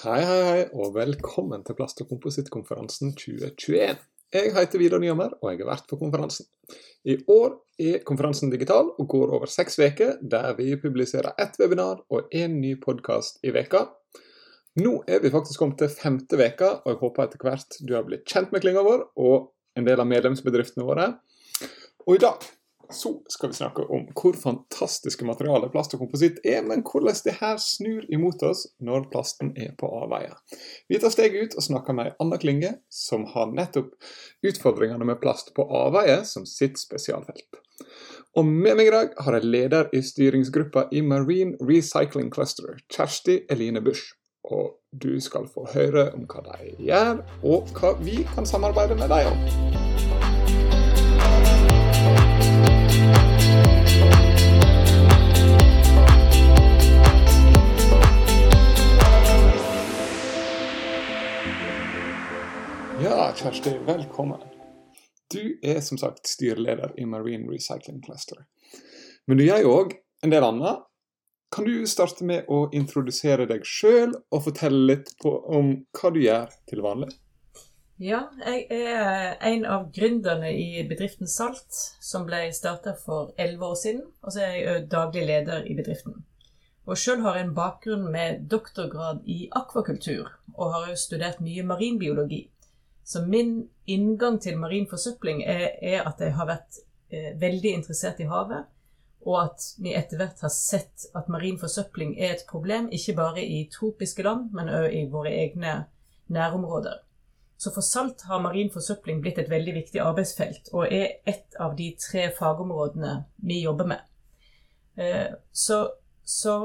Hei, hei, hei, og velkommen til Plast- og komposittkonferansen 2021. Jeg heter Vidar Nyhammer, og jeg er vert på konferansen. I år er konferansen digital og går over seks uker, der vi publiserer ett webinar og én ny podkast i veka. Nå er vi faktisk kommet til femte veka, og jeg håper etter hvert du har blitt kjent med klynga vår og en del av medlemsbedriftene våre. Og i dag så skal vi snakke om hvor fantastiske materialer plast og kompositt er, men hvordan det her snur imot oss når plasten er på avveie. Vi tar steget ut og snakker med Anna Klinge, som har nettopp utfordringene med plast på avveie som sitt spesialfelt. Og med meg i dag har jeg leder i styringsgruppa i Marine Recycling Cluster, Kjersti Eline Busch. Og du skal få høre om hva de gjør, og hva vi kan samarbeide med dem om. Ja, Kjersti, velkommen. Du er som sagt styreleder i Marine Recycling Cluster. Men du gjør òg en del annet. Kan du starte med å introdusere deg sjøl og fortelle litt på, om hva du gjør til vanlig? Ja, jeg er en av gründerne i bedriften Salt, som ble starta for elleve år siden. Og så er jeg daglig leder i bedriften. Og sjøl har jeg en bakgrunn med doktorgrad i akvakultur, og har òg studert mye marinbiologi. Så min inngang til marin forsøpling er, er at jeg har vært eh, veldig interessert i havet, og at vi etter hvert har sett at marin forsøpling er et problem ikke bare i tropiske land, men òg i våre egne nærområder. Så for Salt har marin forsøpling blitt et veldig viktig arbeidsfelt, og er et av de tre fagområdene vi jobber med. Eh, så, så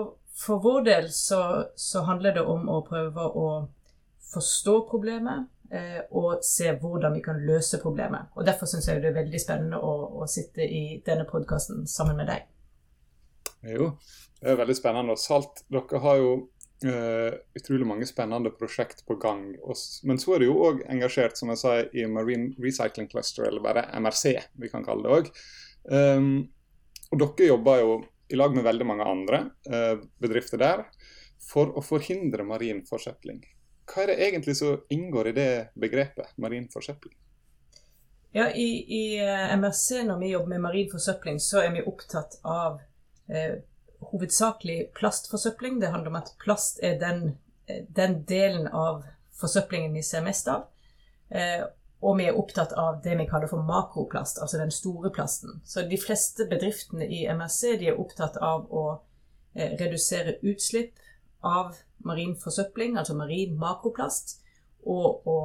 for vår del så, så handler det om å prøve å forstå problemet, og se hvordan vi kan løse problemet. Og Derfor syns jeg det er veldig spennende å, å sitte i denne podkasten sammen med deg. Jo, det er veldig spennende. Og Salt, dere har jo uh, utrolig mange spennende prosjekt på gang. Men så er du jo òg engasjert, som jeg sa, i Marine Recycling Cluster, eller bare MRC, vi kan kalle det òg. Um, og dere jobber jo i lag med veldig mange andre uh, bedrifter der for å forhindre marin forsøpling. Hva er det egentlig som inngår i det begrepet, marin forsøpling? Ja, i, i, MRC når vi jobber med marin forsøpling, så er vi opptatt av eh, hovedsakelig plastforsøpling. Det handler om at plast er den, den delen av forsøplingen vi ser mest av. Eh, og vi er opptatt av det vi kaller for makroplast, altså den store plasten. Så de fleste bedriftene i MRC er opptatt av å eh, redusere utslipp av marin forsøpling, altså marin makroplast, og å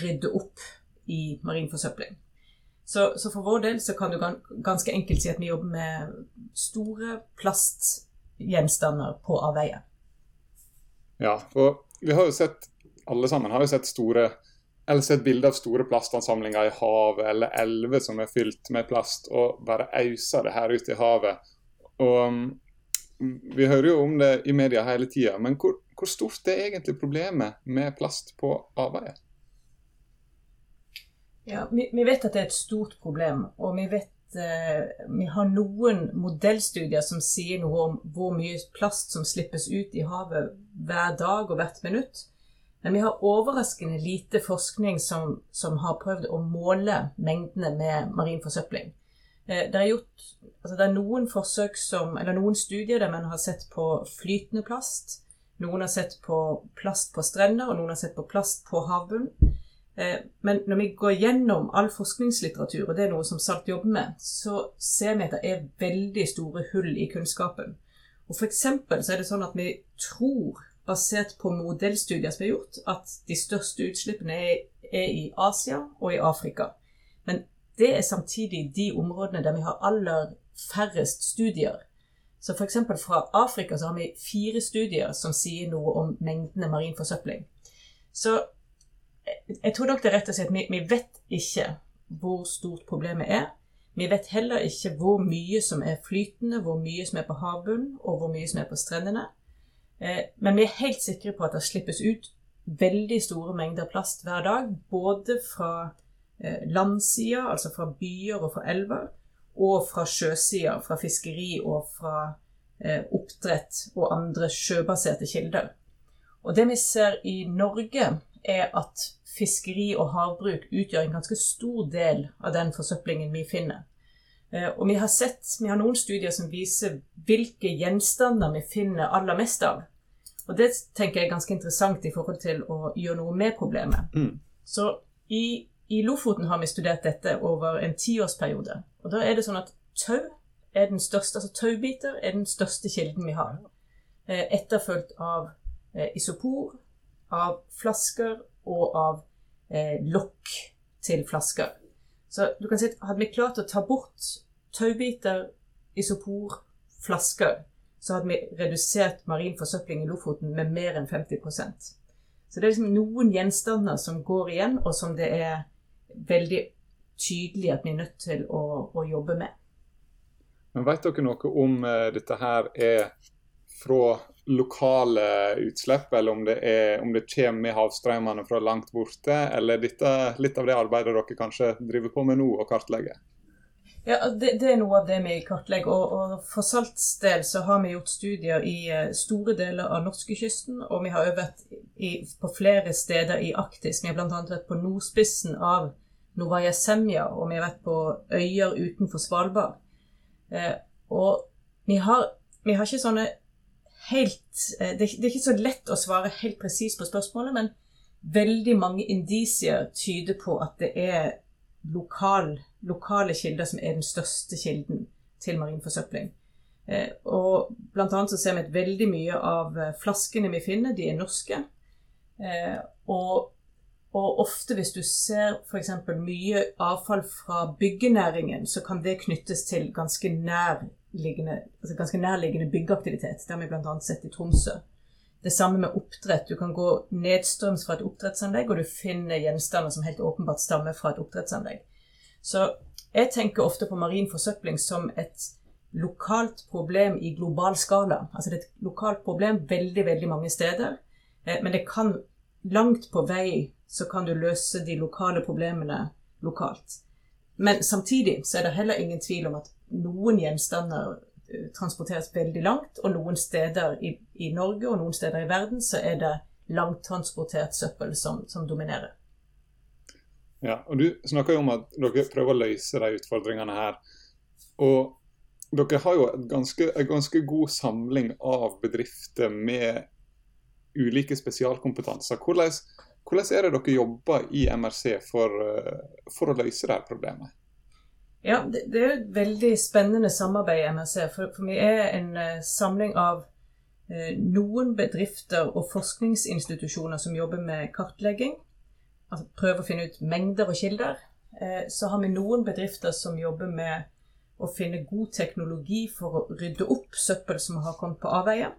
rydde opp i marin forsøpling. Så, så, for vår del så kan du ganske enkelt si at vi jobber med store plastgjenstander på avveie. Ja, og vi har jo sett, alle sammen har jo sett store eller sett bilder av store plastansamlinger i havet eller elver som er fylt med plast, og bare auser det her ut i havet. Og vi hører jo om det i media hele tida, men hvor, hvor, stort er egentlig problemet med plast på avveie? Ja, vi, vi, vet at det er et stort problem, og vi vet eh, vi har noen modellstudier som sier noe om hvor mye plast som slippes ut i havet hver dag og hvert minutt. Men vi har overraskende lite forskning som, som har prøvd å måle mengdene med marin forsøpling. Eh, det, er gjort, altså det er noen forsøk som, eller noen studier der man har sett på flytende plast. Noen har sett på plast på strender, og noen har sett på plast på havbunnen. Eh, men når vi går gjennom all forskningslitteratur, og det er noe som SALT jobber med, så ser vi at det er veldig store hull i kunnskapen. Og for eksempel så er det sånn at vi tror, basert på modellstudier som er gjort, at de største utslippene er, er i Asia og i Afrika. Det er samtidig de områdene der vi har aller færrest studier. Så f.eks. fra Afrika så har vi fire studier som sier noe om mengdene marin forsøpling. Så jeg tror nok det er rett å si at vi, vi vet ikke hvor stort problemet er. Vi vet heller ikke hvor mye som er flytende, hvor mye som er på havbunnen, og hvor mye som er på strendene. Eh, men vi er helt sikre på at det slippes ut veldig store mengder plast hver dag. Både fra eh, landsida, altså fra byer og fra elver, og fra sjøsida, fra fiskeri og fra eh, oppdrett og andre sjøbaserte kilder. Og det vi ser i Norge, er at fiskeri og havbruk utgjør en ganske stor del av den forsøplingen vi finner. Eh, og vi har sett, vi har noen studier som viser hvilke gjenstander vi finner aller mest av. Og det tenker jeg er ganske interessant i forhold til å gjøre noe med problemet. Mm. Så i, i Lofoten har vi studert dette over en tiårsperiode. Og da er det sånn at tau er den største, altså taubiter er den største kilden vi har. Eh, etterfulgt av eh, isopor, av flasker og av eh, lokk til flasker. Så du kan si at hadde vi klart å ta bort taubiter, isopor, flasker, så hadde vi redusert marin forsøpling i Lofoten med mer enn 50% Så det er liksom noen gjenstander som går igjen, og som det er veldig tydelig at vi er nødt til å, å jobbe med. Men Vet dere noe om uh, dette her er fra lokale utslipp, eller om det, er, om det kommer med havstrømmene fra langt borte? Eller er dette litt av det arbeidet dere kanskje driver på med nå, og kartlegger? Ja, det, det, er noe av det vi kartlegger. Og, og for Salts del så har vi gjort studier i eh, store deler av norskekysten. Og vi har øvd på flere steder i Arktis. Vi har bl.a. vært på nordspissen av Novaya Semja, og vi har vært på øyer utenfor Svalbard. Eh, og vi har, vi har, ikke sånne helt eh, det, det, er ikke så lett å svare helt presist på spørsmålet, men veldig mange indisier tyder på at det er lokal lokale kilder som er den største kilden til marin forsøpling. Eh, og blant annet så ser vi at veldig mye av flaskene vi finner, de er norske. Eh, og, og ofte hvis du ser f.eks. mye avfall fra byggenæringen, så kan det knyttes til ganske nærliggende, altså ganske nærliggende byggeaktivitet. Det har vi bl.a. sett i Tromsø. Det samme med oppdrett. Du kan gå nedstrøms fra et oppdrettsanlegg, og du finner gjenstander som helt åpenbart stammer fra et oppdrettsanlegg. Så jeg tenker ofte på marin forsøpling som et lokalt problem i global skala. Altså det er et lokalt problem veldig, veldig mange steder. Eh, men det kan langt på vei så kan du løse de lokale problemene lokalt. Men samtidig så er det heller ingen tvil om at noen gjenstander eh, transporteres veldig langt, og noen steder i, i Norge og noen steder i verden så er det langtransportert søppel som, som dominerer. Ja, og Du snakker jo om at dere prøver å løse de utfordringene her. Og dere har jo ganske, en ganske god samling av bedrifter med ulike spesialkompetanser. Hvordan, hvordan er det dere jobber i MRC for, eh, for å løse dette problemet? Ja, det, det, er et veldig spennende samarbeid i MRC. For, for vi er en uh, samling av eh, noen bedrifter og forskningsinstitusjoner som jobber med kartlegging altså prøve å finne ut mengder og kilder. Eh, så har vi noen bedrifter som jobber med å finne god teknologi for å rydde opp søppel som har kommet på avveie.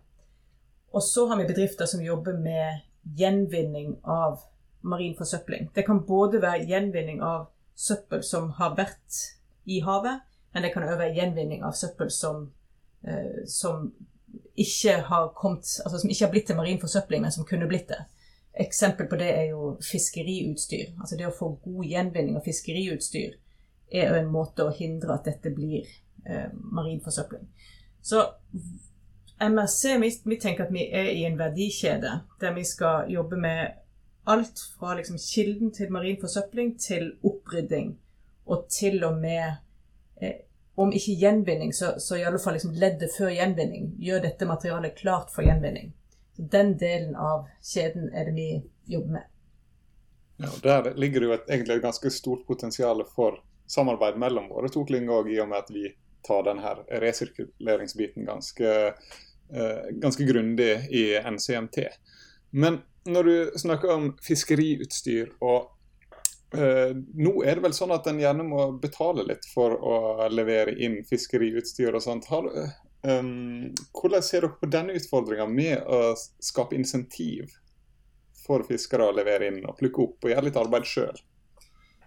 Og så har vi bedrifter som jobber med gjenvinning av marin forsøpling. Det kan både være gjenvinning av søppel som har vært i havet, men det kan òg være gjenvinning av søppel som, eh, som ikke kommet, altså som ikke har blitt til marin forsøpling, men som kunne blitt det. Eksempel på det er jo fiskeriutstyr. Altså det å få god gjenvinning av fiskeriutstyr er jo en måte å hindre at dette blir eh, marin forsøpling. Så MRC, vi, vi, tenker at vi er i en verdikjede der vi skal jobbe med alt fra liksom kilden til marin forsøpling til opprydding, og til og med eh, om ikke gjenvinning, så, så i alle fall liksom leddet før gjenvinning. Gjør dette materialet klart for gjenvinning. Så Den delen av kjeden er det vi jobber med. Ja, Der ligger det jo et, egentlig et ganske stort potensial for samarbeid mellom våre to klynger i og med at vi tar denne resirkuleringsbiten ganske, ganske grundig i NCMT. Men når du snakker om fiskeriutstyr og Uh, Nå er det vel sånn at en gjerne må betale litt for å levere inn fiskeriutstyr og sånt. Har, Um, hvordan ser dere på denne utfordringa med å skape insentiv for fiskere å levere inn og plukke opp og gjøre litt arbeid sjøl?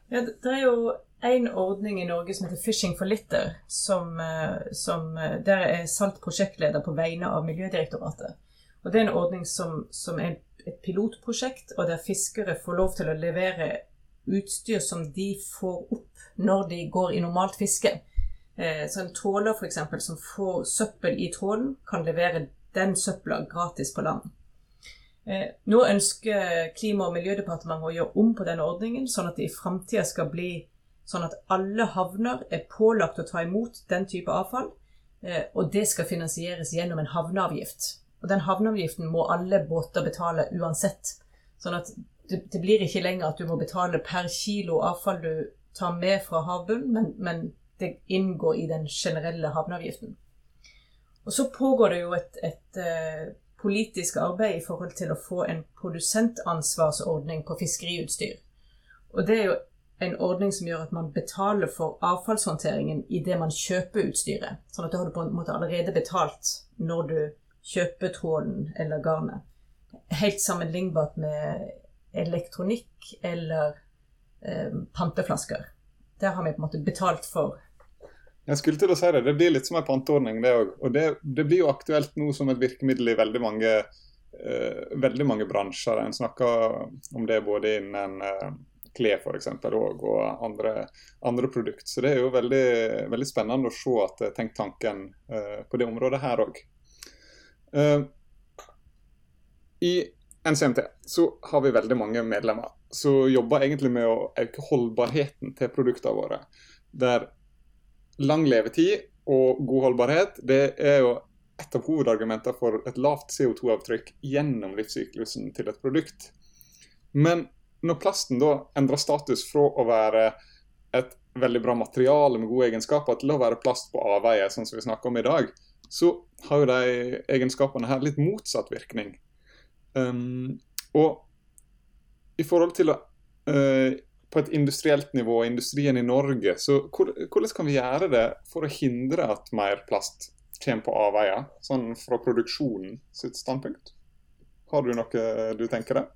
Ja, det er jo en ordning i Norge som heter Fishing for litter. Som, eh, som eh, der er Salt prosjektleder på vegne av Miljødirektoratet. Og Det er en ordning som, som er et pilotprosjekt, og der fiskere får lov til å levere utstyr som de får opp når de går i normalt fiske. Eh, så en tråler f.eks. som får søppel i trålen, kan levere den søpla gratis på land. Eh, nå ønsker Klima- og miljødepartementet å gjøre om på denne ordningen, sånn at det i framtida skal bli sånn at alle havner er pålagt å ta imot den type avfall. Eh, og det skal finansieres gjennom en havneavgift. Og den havneavgiften må alle båter betale uansett. Sånn at det, det blir ikke lenger at du må betale per kilo avfall du tar med fra havbunnen, men, men det inngår i den generelle havneavgiften. Og så pågår det jo et, et uh, politisk arbeid i forhold til å få en produsentansvarsordning på fiskeriutstyr. Og det er jo en ordning som gjør at man betaler for avfallshåndteringen idet man kjøper utstyret. Sånn at da har du på en måte allerede betalt når du kjøper tråden eller garnet. Helt sammenlignbart med elektronikk eller eh, panteflasker. Der har vi på en måte betalt for jeg skulle til å si det. Det blir litt som en panteordning, det òg. Og det, det, blir jo aktuelt nå som et virkemiddel i veldig mange, uh, veldig mange bransjer. En snakker om det både innen uh, klær f.eks. Og, andre, andre produkter. Så det er jo veldig, veldig spennende å se at det er tenkt tanken uh, på det området her òg. I NCMT så har vi veldig mange medlemmer som jobber egentlig med å øke holdbarheten til produktene våre. Der lang levetid og god holdbarhet det er jo et av hovedargumentene for et lavt CO2-avtrykk gjennom livssyklusen til et produkt. Men når plasten da endrer status fra å være et veldig bra materiale med gode egenskaper til å være plast på avveie, sånn som vi snakker om i dag, så har jo de egenskapene her litt motsatt virkning. Um, og i forhold til å uh, på et industrielt nivå, industrien i Norge, så hvordan kan vi gjøre det for å hindre at mer plast kommer på avveier, sånn fra produksjonen sitt standpunkt? Har du noe du tenker det?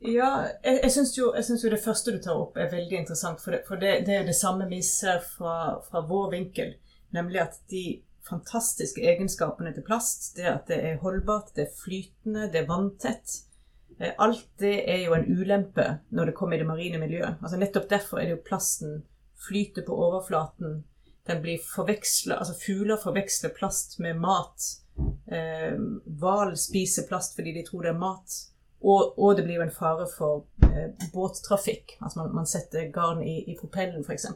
Ja, jeg, jeg syns jo, jo, det første du tar opp er veldig interessant. For det, for det, det er det samme vi ser fra, fra, vår vinkel. Nemlig at de fantastiske egenskapene til plast, det at det er holdbart, det er flytende, det er vanntett, alt det er jo en ulempe når det kommer i det marine miljøet. Altså Nettopp derfor er det jo plasten flyter på overflaten. Den blir forveksla Altså fugler forveksler plast med mat. Eh, hval eh, spiser plast fordi de tror det er mat. Og, og det blir jo en fare for eh, båttrafikk. Altså man, man, setter garn i, i propellen, f.eks.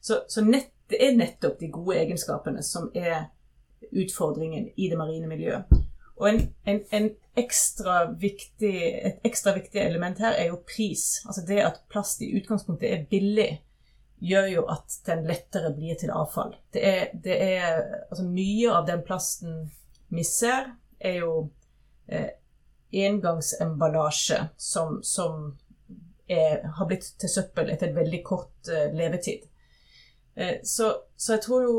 Så, så nett, det er nettopp de gode egenskapene som er utfordringen i det marine miljøet. Og en, en, en ekstra viktig, et ekstra viktig element her er jo pris. Altså det at plast i utgangspunktet er billig, gjør jo at den lettere blir til avfall. Det er, det er altså Mye av den plasten vi ser, er jo eh, engangsemballasje som, som er, har blitt til søppel etter en veldig kort eh, levetid. Eh, så, så jeg tror jo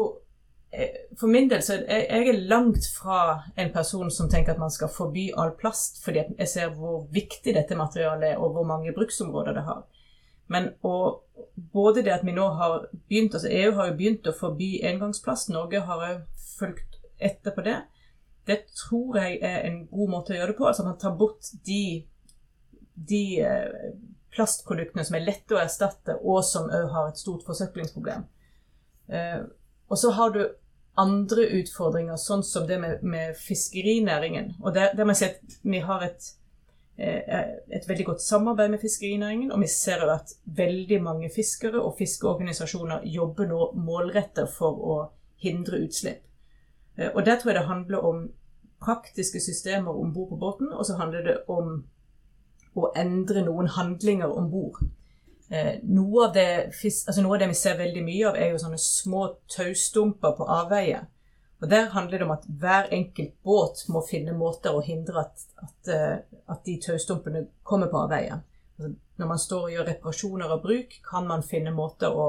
for min del så er jeg langt fra en person som tenker at man skal forby all plast, fordi jeg ser hvor viktig dette materialet er, og hvor mange bruksområder det har. Men og, både det at vi nå har begynt, altså EU har jo begynt å forby engangsplast, Norge har òg fulgt etter på det. Det tror jeg er en god måte å gjøre det på. Altså man tar bort de, de eh, plastproduktene som er lette å erstatte, og som òg har et stort forsøplingsproblem. Og så har du andre utfordringer, sånn som det med, med fiskerinæringen. Og der, der, må jeg at vi har et, eh, et veldig godt samarbeid med fiskerinæringen. Og vi ser at veldig mange fiskere og fiskeorganisasjoner jobber nå målrettet for å hindre utslipp. Eh, og der tror jeg det handler om praktiske systemer om bord på båten, og så handler det om å endre noen handlinger om bord. Eh, noe, av det, altså noe, av det, vi ser veldig mye av, er jo sånne små taustumper på avveie. Og Der handler det om at hver enkelt båt må finne måter å hindre at, at, eh, at de taustumpene kommer på avveie. Altså, når man står og gjør reparasjoner og bruk, kan man finne måter å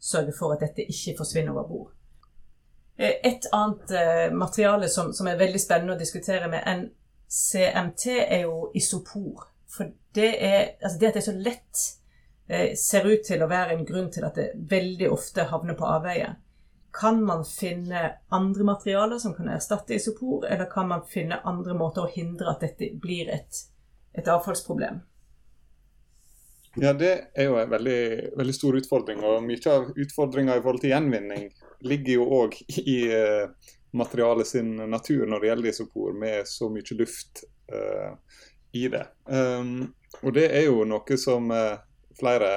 sørge for at dette ikke forsvinner over bord. Eh, et annet materiale som, som, er veldig spennende å diskutere med NCMT, er jo isopor. For det, er, altså det at det er så lett ser ut til å være en grunn til at det veldig ofte havner på avveie. Kan man finne andre materialer som kan erstatte isopor, eller kan man finne andre måter å hindre at dette blir et, et avfallsproblem? Ja, det er jo en veldig, veldig stor utfordring. Og mye av utfordringa i forhold til gjenvinning ligger jo òg i uh, materialet sin natur når det gjelder isopor, med så mye luft uh, i det. Um, og det er jo noe som uh, flere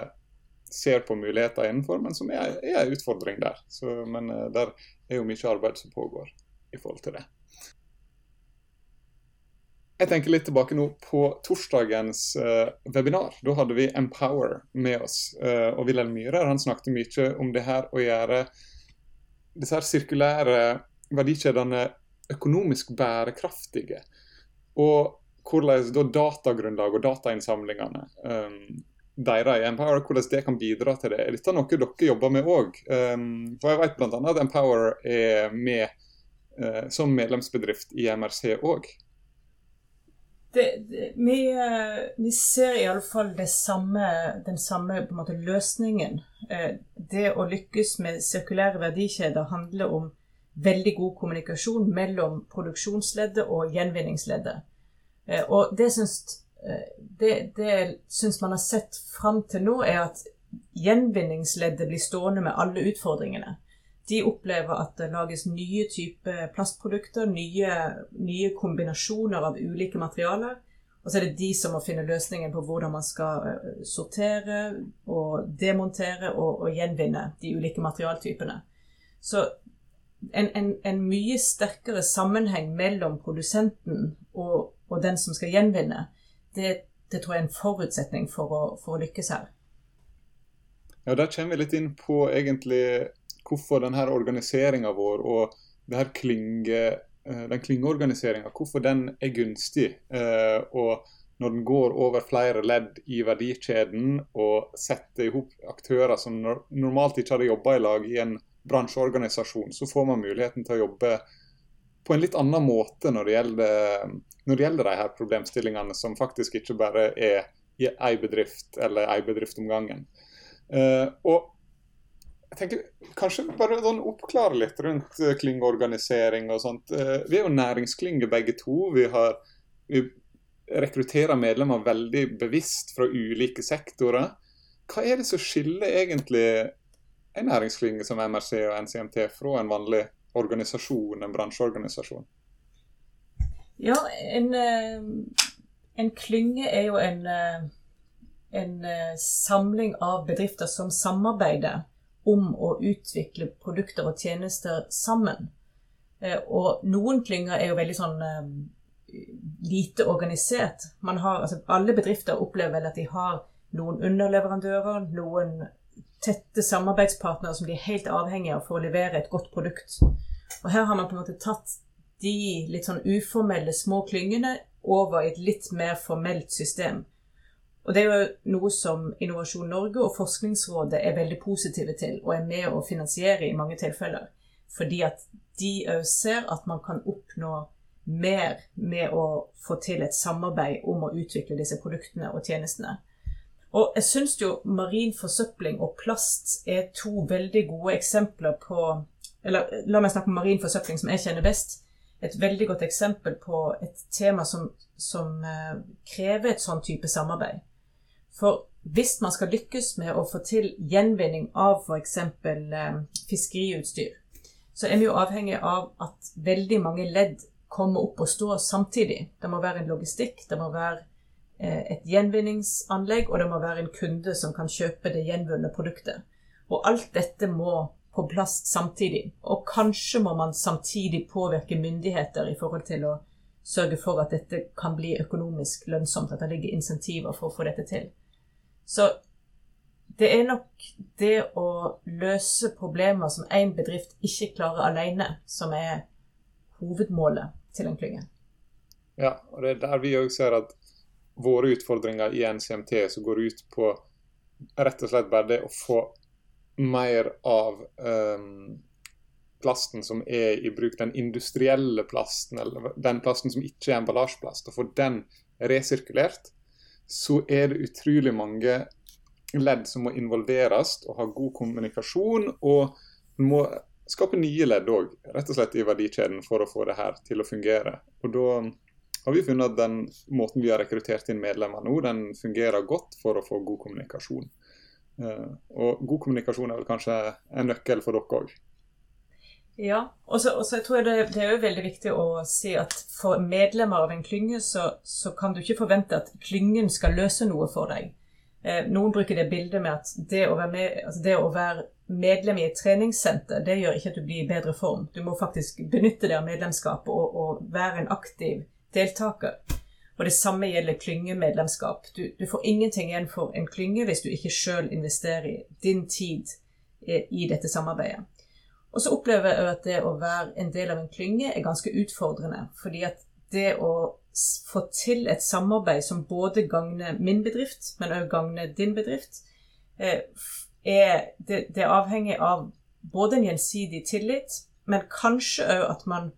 ser på muligheter innenfor, men som er, er en utfordring der. Så, men uh, der er jo mye arbeid som pågår i forhold til det. Jeg tenker litt tilbake nå på torsdagens uh, webinar. Da hadde vi Empower med oss. Uh, og Wilhelm Myhrer han snakket mye om det her å gjøre disse her sirkulære verdikjedene økonomisk bærekraftige. Og hvordan da datagrunnlaget og datainnsamlingene um, deres i Empower, hvordan det kan bidra til det. Er dette noe dere jobber med òg? Um, for jeg vet bl.a. at Empower er med uh, som medlemsbedrift i MRC òg vi, eh, vi, ser iallfall den samme måte, løsningen. Eh, det å lykkes med sirkulære verdikjeder handler om veldig god kommunikasjon mellom produksjonsleddet og gjenvinningsleddet. Og det syns, det, det syns man har sett fram til nå, er at gjenvinningsleddet blir stående med alle utfordringene de opplever at det lages nye typer plastprodukter, nye, nye, kombinasjoner av ulike materialer. Og så er det de som må finne løsningen på hvordan man skal eh, sortere og demontere og, og gjenvinne de ulike materialtypene. Så en, en, en, mye sterkere sammenheng mellom produsenten og, og den som skal gjenvinne, det, det, tror jeg er en forutsetning for å, for å lykkes her. Ja, Der kommer vi litt inn på egentlig hvorfor denne organiseringa vår og det klinge, eh, den klyngeorganiseringa, hvorfor den er gunstig. Eh, og når den går over flere ledd i verdikjeden og setter i hop aktører som normalt ikke hadde jobba i lag i en bransjeorganisasjon, så får man muligheten til å jobbe på en litt annen måte når det gjelder, når det gjelder de her problemstillingene som faktisk ikke bare er i ei bedrift eller ei bedrift om gangen. Uh, og jeg tenker Kanskje bare sånn oppklare litt rundt uh, klyngeorganisering og sånt. Uh, vi er jo næringsklynge begge to. Vi, har, vi rekrutterer medlemmer veldig bevisst fra ulike sektorer. Hva er det som skiller egentlig en næringsklynge som MRC og NCMT fra en vanlig organisasjon, en bransjeorganisasjon? Ja, en, eh, en klynge er jo en, en samling av bedrifter som samarbeider om å utvikle produkter og tjenester sammen. Eh, og noen klynger er jo veldig sånn eh, lite organisert. Har, altså alle bedrifter opplever vel at de har noen underleverandører, noen tette samarbeidspartnere som de er helt avhengige av for å levere et godt produkt. Og her har man på en måte tatt de litt sånn uformelle små klyngene over i et litt mer formelt system. Og Det er jo noe som Innovasjon Norge og Forskningsrådet er veldig positive til, og er med å finansiere i mange tilfeller. Fordi at de òg ser at man kan oppnå mer med å få til et samarbeid om å utvikle disse produktene og tjenestene. Og jeg syns jo marin forsøpling og plast er to veldig gode eksempler på Eller la meg snakke om marin forsøpling, som jeg kjenner best. Et veldig godt eksempel på et tema som, som uh, krever et sånn type samarbeid. For hvis man skal lykkes med å få til gjenvinning av f.eks. Eh, fiskeriutstyr, så er vi jo avhengig av at veldig mange ledd kommer opp og står samtidig. Det må være en logistikk, det må være eh, et gjenvinningsanlegg, og det må være en kunde som kan kjøpe det gjenvunne produktet. Og alt dette må på plass samtidig. Og kanskje må man samtidig påvirke myndigheter i forhold til å sørge for at dette kan bli økonomisk lønnsomt, at det ligger insentiver for å få dette til. Så det er nok det å løse problemer som én bedrift ikke klarer alene, som er hovedmålet til en klynge. Ja, og det er der vi òg ser at våre utfordringer i NCMT som går ut på rett og slett bare det å få mer av um, plasten som er i bruk, den industrielle plasten, eller den plasten som ikke er emballasjeplast, og få den resirkulert så er det utrolig mange ledd som må involveres og ha god kommunikasjon. Og må skape nye ledd òg, rett og slett i verdikjeden, for å få det her til å fungere. Og da har vi funnet at den måten vi har rekruttert inn medlemmer nå, den fungerer godt for å få god kommunikasjon. Eh, og god kommunikasjon er vel kanskje en nøkkel for dere òg? Ja, og så tror jeg det, det er jo veldig viktig å si at for medlemmer av en klynge så, så kan du ikke forvente at klyngen skal løse noe for deg. Eh, noen bruker det bildet med at det å, med, altså det å være medlem i et treningssenter, det gjør ikke at du blir i bedre form. Du må faktisk benytte deg av medlemskapet og, og, være en aktiv deltaker. Og det samme gjelder klyngemedlemskap. Du, du får ingenting igjen for en klynge hvis du ikke sjøl investerer din tid i dette samarbeidet. Og så opplever jeg at det å være en del av en klynge er ganske utfordrende. Fordi at det å få til et samarbeid som både gagner min bedrift, men også gagner din bedrift, eh, er det, det er avhengig av både en gjensidig tillit, men kanskje òg at man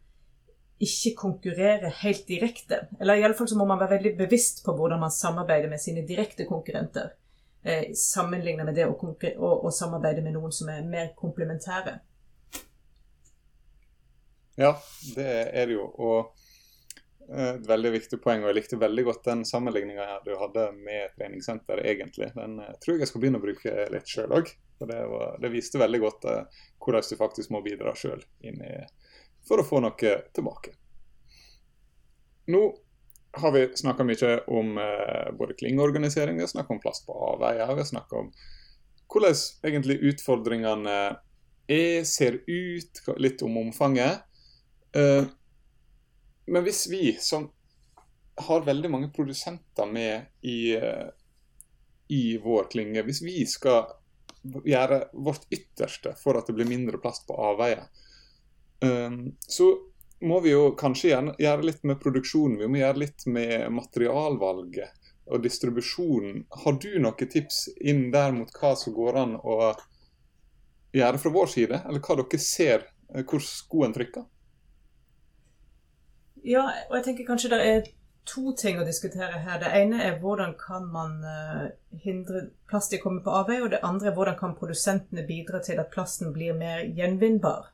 ikke konkurrere helt direkte. Eller iallfall så må man være veldig bevisst på hvordan man samarbeider med sine direkte konkurrenter. Eh, sammenlignet med det å, å, å, samarbeide med noen som er mer komplementære. Ja, det er det jo. Og eh, et veldig viktig poeng. Og jeg likte veldig godt den sammenligninga du hadde med treningssenter, egentlig. Den eh, tror jeg jeg skal begynne å bruke litt sjøl òg. Det, var, det, viste veldig godt eh, hvordan du faktisk må bidra sjøl for å få noe tilbake. Nå har vi snakka mye om eh, både klyngeorganisering, vi har snakka om plast på avveier, vi har snakka om hvordan egentlig utfordringene er, ser ut, litt om omfanget. Eh, men hvis vi som har veldig mange produsenter med i, uh, i vår klynge, hvis vi skal gjøre vårt ytterste for at det blir mindre plast på avveier, så må vi jo kanskje gjøre, litt med produksjonen. Vi må gjøre litt med materialvalget og distribusjonen. Har du noen tips inn der mot hva som går an å gjøre fra vår side, eller hva dere ser hvor skoen trykker? Ja, og jeg tenker kanskje det er to ting å diskutere her. Det ene er hvordan kan man uh, hindre plast i å komme på avveie, og det andre er hvordan kan produsentene bidra til at plasten blir mer gjenvinnbar.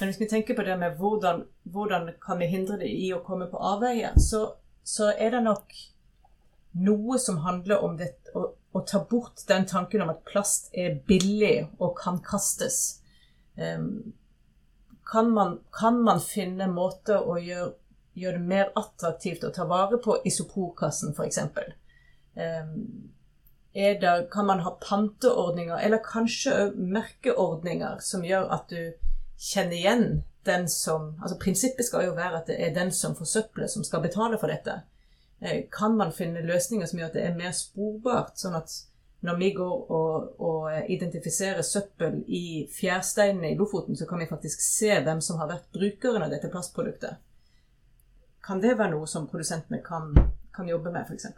Men hvis vi tenker på det med hvordan, hvordan kan vi hindre det i å komme på avveie, så, så, er det nok noe som handler om det, å, å, ta bort den tanken om at plast er billig og kan kastes. Um, kan, man, kan man finne måter å gjøre gjøre det mer attraktivt å ta vare på isoporkassen, f.eks. Um, ehm, kan man ha panteordninger, eller kanskje merkeordninger, som gjør at du kjenner igjen den som Altså prinsippet skal jo være at det er den som forsøpler, som skal betale for dette. Eh, kan man finne løsninger som gjør at det er mer sporbart, sånn at når vi går og, og identifiserer søppel i fjærsteinene i Lofoten, så kan vi faktisk se hvem som har vært brukeren av dette plastproduktet. Kan det være noe som produsentene kan, kan jobbe med, f.eks.?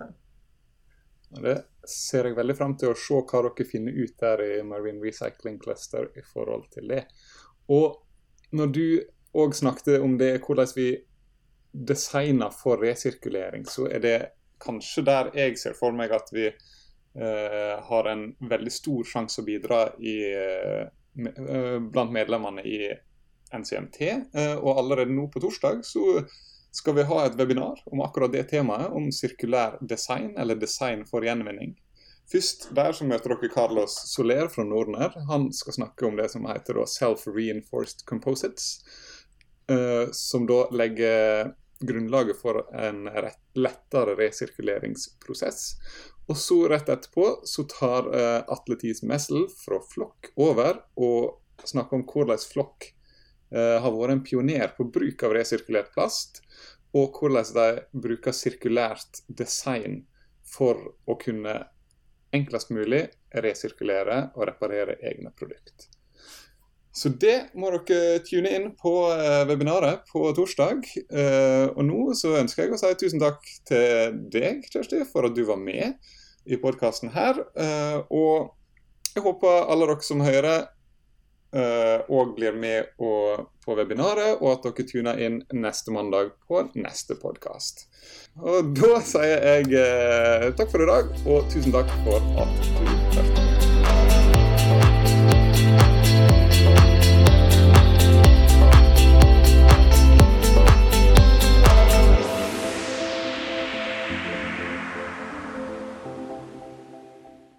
Det ser jeg veldig fram til å se hva dere finner ut der i Marine Recycling Cluster i forhold til det. Og når du òg snakket om det, hvordan vi designer for resirkulering, så er det kanskje der jeg ser for meg at vi eh, har en veldig stor sjanse å bidra i, med, blant medlemmene i NCMT. Eh, og allerede nå på torsdag så skal vi ha et webinar om akkurat det temaet, om sirkulær design, eller design for gjenvinning. Først der så møter dere Carlos Soler fra Nordner. Han skal snakke om det som heter self-reinforced composites. Uh, som da legger grunnlaget for en rett, lettere resirkuleringsprosess. Og så rett etterpå så tar uh, Atle Thies Messel fra Flokk over og snakker om hvordan Flokk uh, har vært en pioner på bruk av resirkulert plast og hvordan de bruker sirkulært design for å kunne enklest mulig resirkulere og reparere egne produkter. Så det må dere tune inn på eh, webinaret på torsdag. Eh, og nå så ønsker jeg å si tusen takk til deg, Kjersti, for at du var med i podkasten her. Eh, og jeg håper alle dere som hører og eh, blir med på webinaret, og at dere tuner inn neste mandag på neste podkast. Og da sier jeg eh, takk for i dag, og tusen takk for at du.